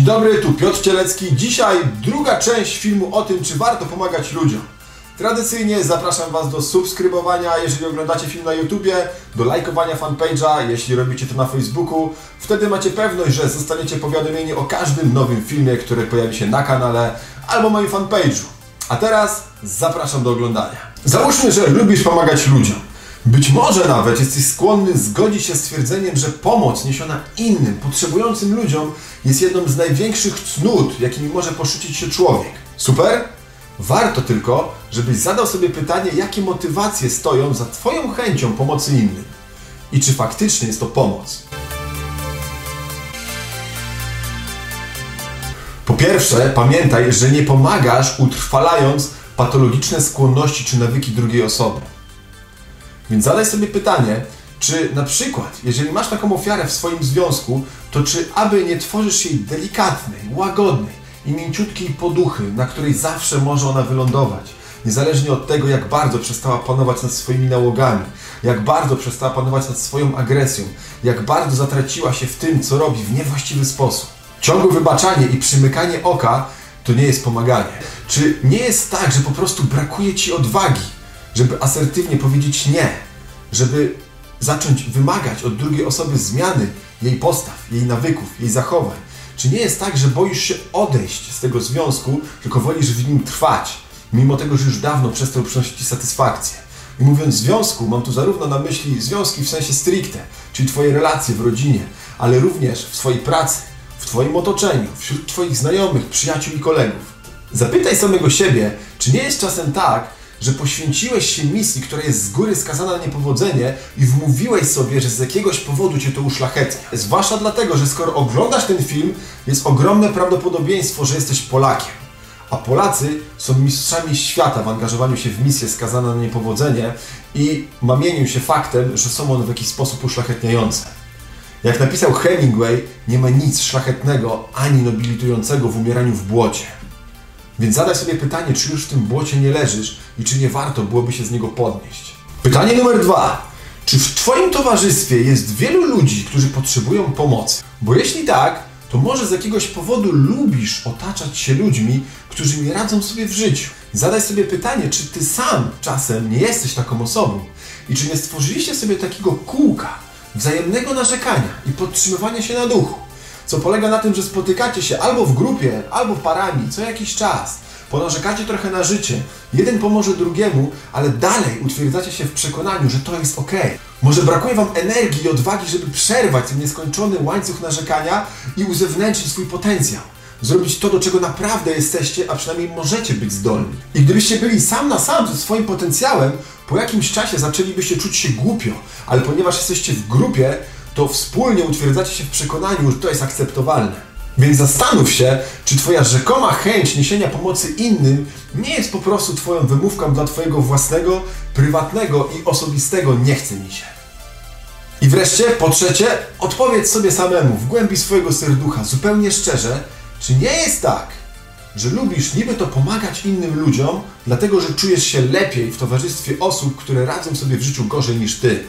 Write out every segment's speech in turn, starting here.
Dzień dobry, tu Piotr Cielecki. Dzisiaj druga część filmu o tym, czy warto pomagać ludziom. Tradycyjnie zapraszam Was do subskrybowania, jeżeli oglądacie film na YouTubie, do lajkowania fanpage'a, jeśli robicie to na Facebooku. Wtedy macie pewność, że zostaniecie powiadomieni o każdym nowym filmie, który pojawi się na kanale albo moim fanpage'u. A teraz zapraszam do oglądania. Załóżmy, że lubisz pomagać ludziom. Być może nawet jesteś skłonny zgodzić się z twierdzeniem, że pomoc niesiona innym, potrzebującym ludziom jest jedną z największych cnót, jakimi może poszucić się człowiek. Super? Warto tylko, żebyś zadał sobie pytanie, jakie motywacje stoją za Twoją chęcią pomocy innym. I czy faktycznie jest to pomoc. Po pierwsze, pamiętaj, że nie pomagasz utrwalając patologiczne skłonności czy nawyki drugiej osoby. Więc zadaj sobie pytanie, czy na przykład, jeżeli masz taką ofiarę w swoim związku, to czy aby nie tworzysz jej delikatnej, łagodnej i mięciutkiej poduchy, na której zawsze może ona wylądować, niezależnie od tego, jak bardzo przestała panować nad swoimi nałogami, jak bardzo przestała panować nad swoją agresją, jak bardzo zatraciła się w tym, co robi w niewłaściwy sposób. Ciągłe wybaczanie i przymykanie oka to nie jest pomaganie. Czy nie jest tak, że po prostu brakuje ci odwagi, żeby asertywnie powiedzieć nie, żeby zacząć wymagać od drugiej osoby zmiany jej postaw, jej nawyków, jej zachowań? Czy nie jest tak, że boisz się odejść z tego związku, tylko wolisz w nim trwać, mimo tego, że już dawno przestał przynosić Ci satysfakcję? I mówiąc związku, mam tu zarówno na myśli związki w sensie stricte, czyli Twoje relacje w rodzinie, ale również w swojej pracy, w Twoim otoczeniu, wśród Twoich znajomych, przyjaciół i kolegów. Zapytaj samego siebie, czy nie jest czasem tak, że poświęciłeś się misji, która jest z góry skazana na niepowodzenie i wmówiłeś sobie, że z jakiegoś powodu cię to uszlachetnia. Zwłaszcza dlatego, że skoro oglądasz ten film, jest ogromne prawdopodobieństwo, że jesteś Polakiem. A Polacy są mistrzami świata w angażowaniu się w misję skazane na niepowodzenie i mamieniu się faktem, że są one w jakiś sposób uszlachetniające. Jak napisał Hemingway, nie ma nic szlachetnego ani nobilitującego w umieraniu w błocie. Więc zadaj sobie pytanie, czy już w tym błocie nie leżysz i czy nie warto byłoby się z niego podnieść. Pytanie numer dwa. Czy w Twoim towarzystwie jest wielu ludzi, którzy potrzebują pomocy? Bo jeśli tak, to może z jakiegoś powodu lubisz otaczać się ludźmi, którzy nie radzą sobie w życiu. Zadaj sobie pytanie, czy Ty sam czasem nie jesteś taką osobą i czy nie stworzyliście sobie takiego kółka wzajemnego narzekania i podtrzymywania się na duchu co polega na tym, że spotykacie się albo w grupie, albo parami co jakiś czas, ponarzekacie trochę na życie, jeden pomoże drugiemu, ale dalej utwierdzacie się w przekonaniu, że to jest ok. Może brakuje Wam energii i odwagi, żeby przerwać ten nieskończony łańcuch narzekania i uzewnętrzyć swój potencjał. Zrobić to, do czego naprawdę jesteście, a przynajmniej możecie być zdolni. I gdybyście byli sam na sam ze swoim potencjałem, po jakimś czasie zaczęlibyście czuć się głupio, ale ponieważ jesteście w grupie, to wspólnie utwierdzacie się w przekonaniu, że to jest akceptowalne. Więc zastanów się, czy Twoja rzekoma chęć niesienia pomocy innym nie jest po prostu Twoją wymówką dla Twojego własnego, prywatnego i osobistego nie chce mi się. I wreszcie, po trzecie, odpowiedz sobie samemu w głębi swojego serducha, zupełnie szczerze, czy nie jest tak, że lubisz niby to pomagać innym ludziom, dlatego że czujesz się lepiej w towarzystwie osób, które radzą sobie w życiu gorzej niż Ty.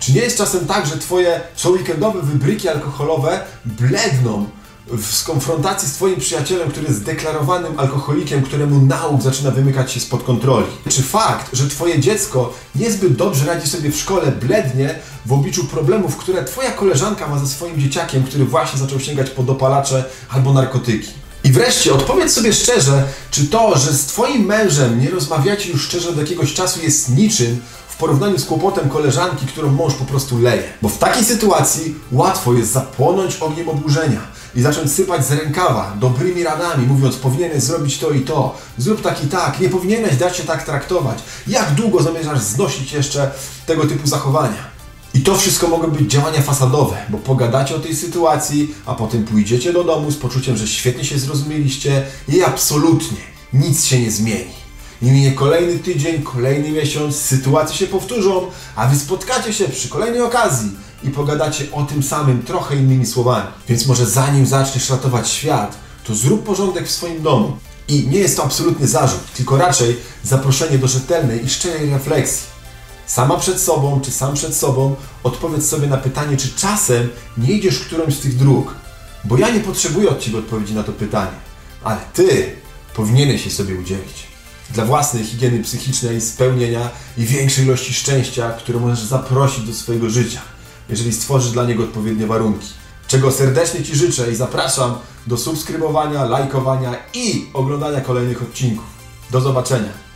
Czy nie jest czasem tak, że Twoje co weekendowe wybryki alkoholowe bledną w konfrontacji z Twoim przyjacielem, który jest deklarowanym alkoholikiem, któremu nauk zaczyna wymykać się spod kontroli? Czy fakt, że Twoje dziecko niezbyt dobrze radzi sobie w szkole, blednie w obliczu problemów, które Twoja koleżanka ma ze swoim dzieciakiem, który właśnie zaczął sięgać po dopalacze albo narkotyki? I wreszcie odpowiedz sobie szczerze, czy to, że z Twoim mężem nie rozmawiacie już szczerze od jakiegoś czasu jest niczym, porównaniu z kłopotem koleżanki, którą mąż po prostu leje. Bo w takiej sytuacji łatwo jest zapłonąć ogniem oburzenia i zacząć sypać z rękawa dobrymi radami, mówiąc powinieneś zrobić to i to, zrób tak i tak, nie powinieneś dać się tak traktować. Jak długo zamierzasz znosić jeszcze tego typu zachowania? I to wszystko mogą być działania fasadowe, bo pogadacie o tej sytuacji, a potem pójdziecie do domu z poczuciem, że świetnie się zrozumieliście i absolutnie nic się nie zmieni. I minie kolejny tydzień, kolejny miesiąc, sytuacje się powtórzą, a wy spotkacie się przy kolejnej okazji i pogadacie o tym samym trochę innymi słowami. Więc może zanim zaczniesz ratować świat, to zrób porządek w swoim domu. I nie jest to absolutny zarzut, tylko raczej zaproszenie do rzetelnej i szczerej refleksji. Sama przed sobą, czy sam przed sobą odpowiedz sobie na pytanie, czy czasem nie idziesz którąś z tych dróg. Bo ja nie potrzebuję od Ciebie odpowiedzi na to pytanie, ale Ty powinieneś je sobie udzielić. Dla własnej higieny psychicznej, spełnienia i większej ilości szczęścia, które możesz zaprosić do swojego życia, jeżeli stworzysz dla niego odpowiednie warunki. Czego serdecznie Ci życzę i zapraszam do subskrybowania, lajkowania i oglądania kolejnych odcinków. Do zobaczenia.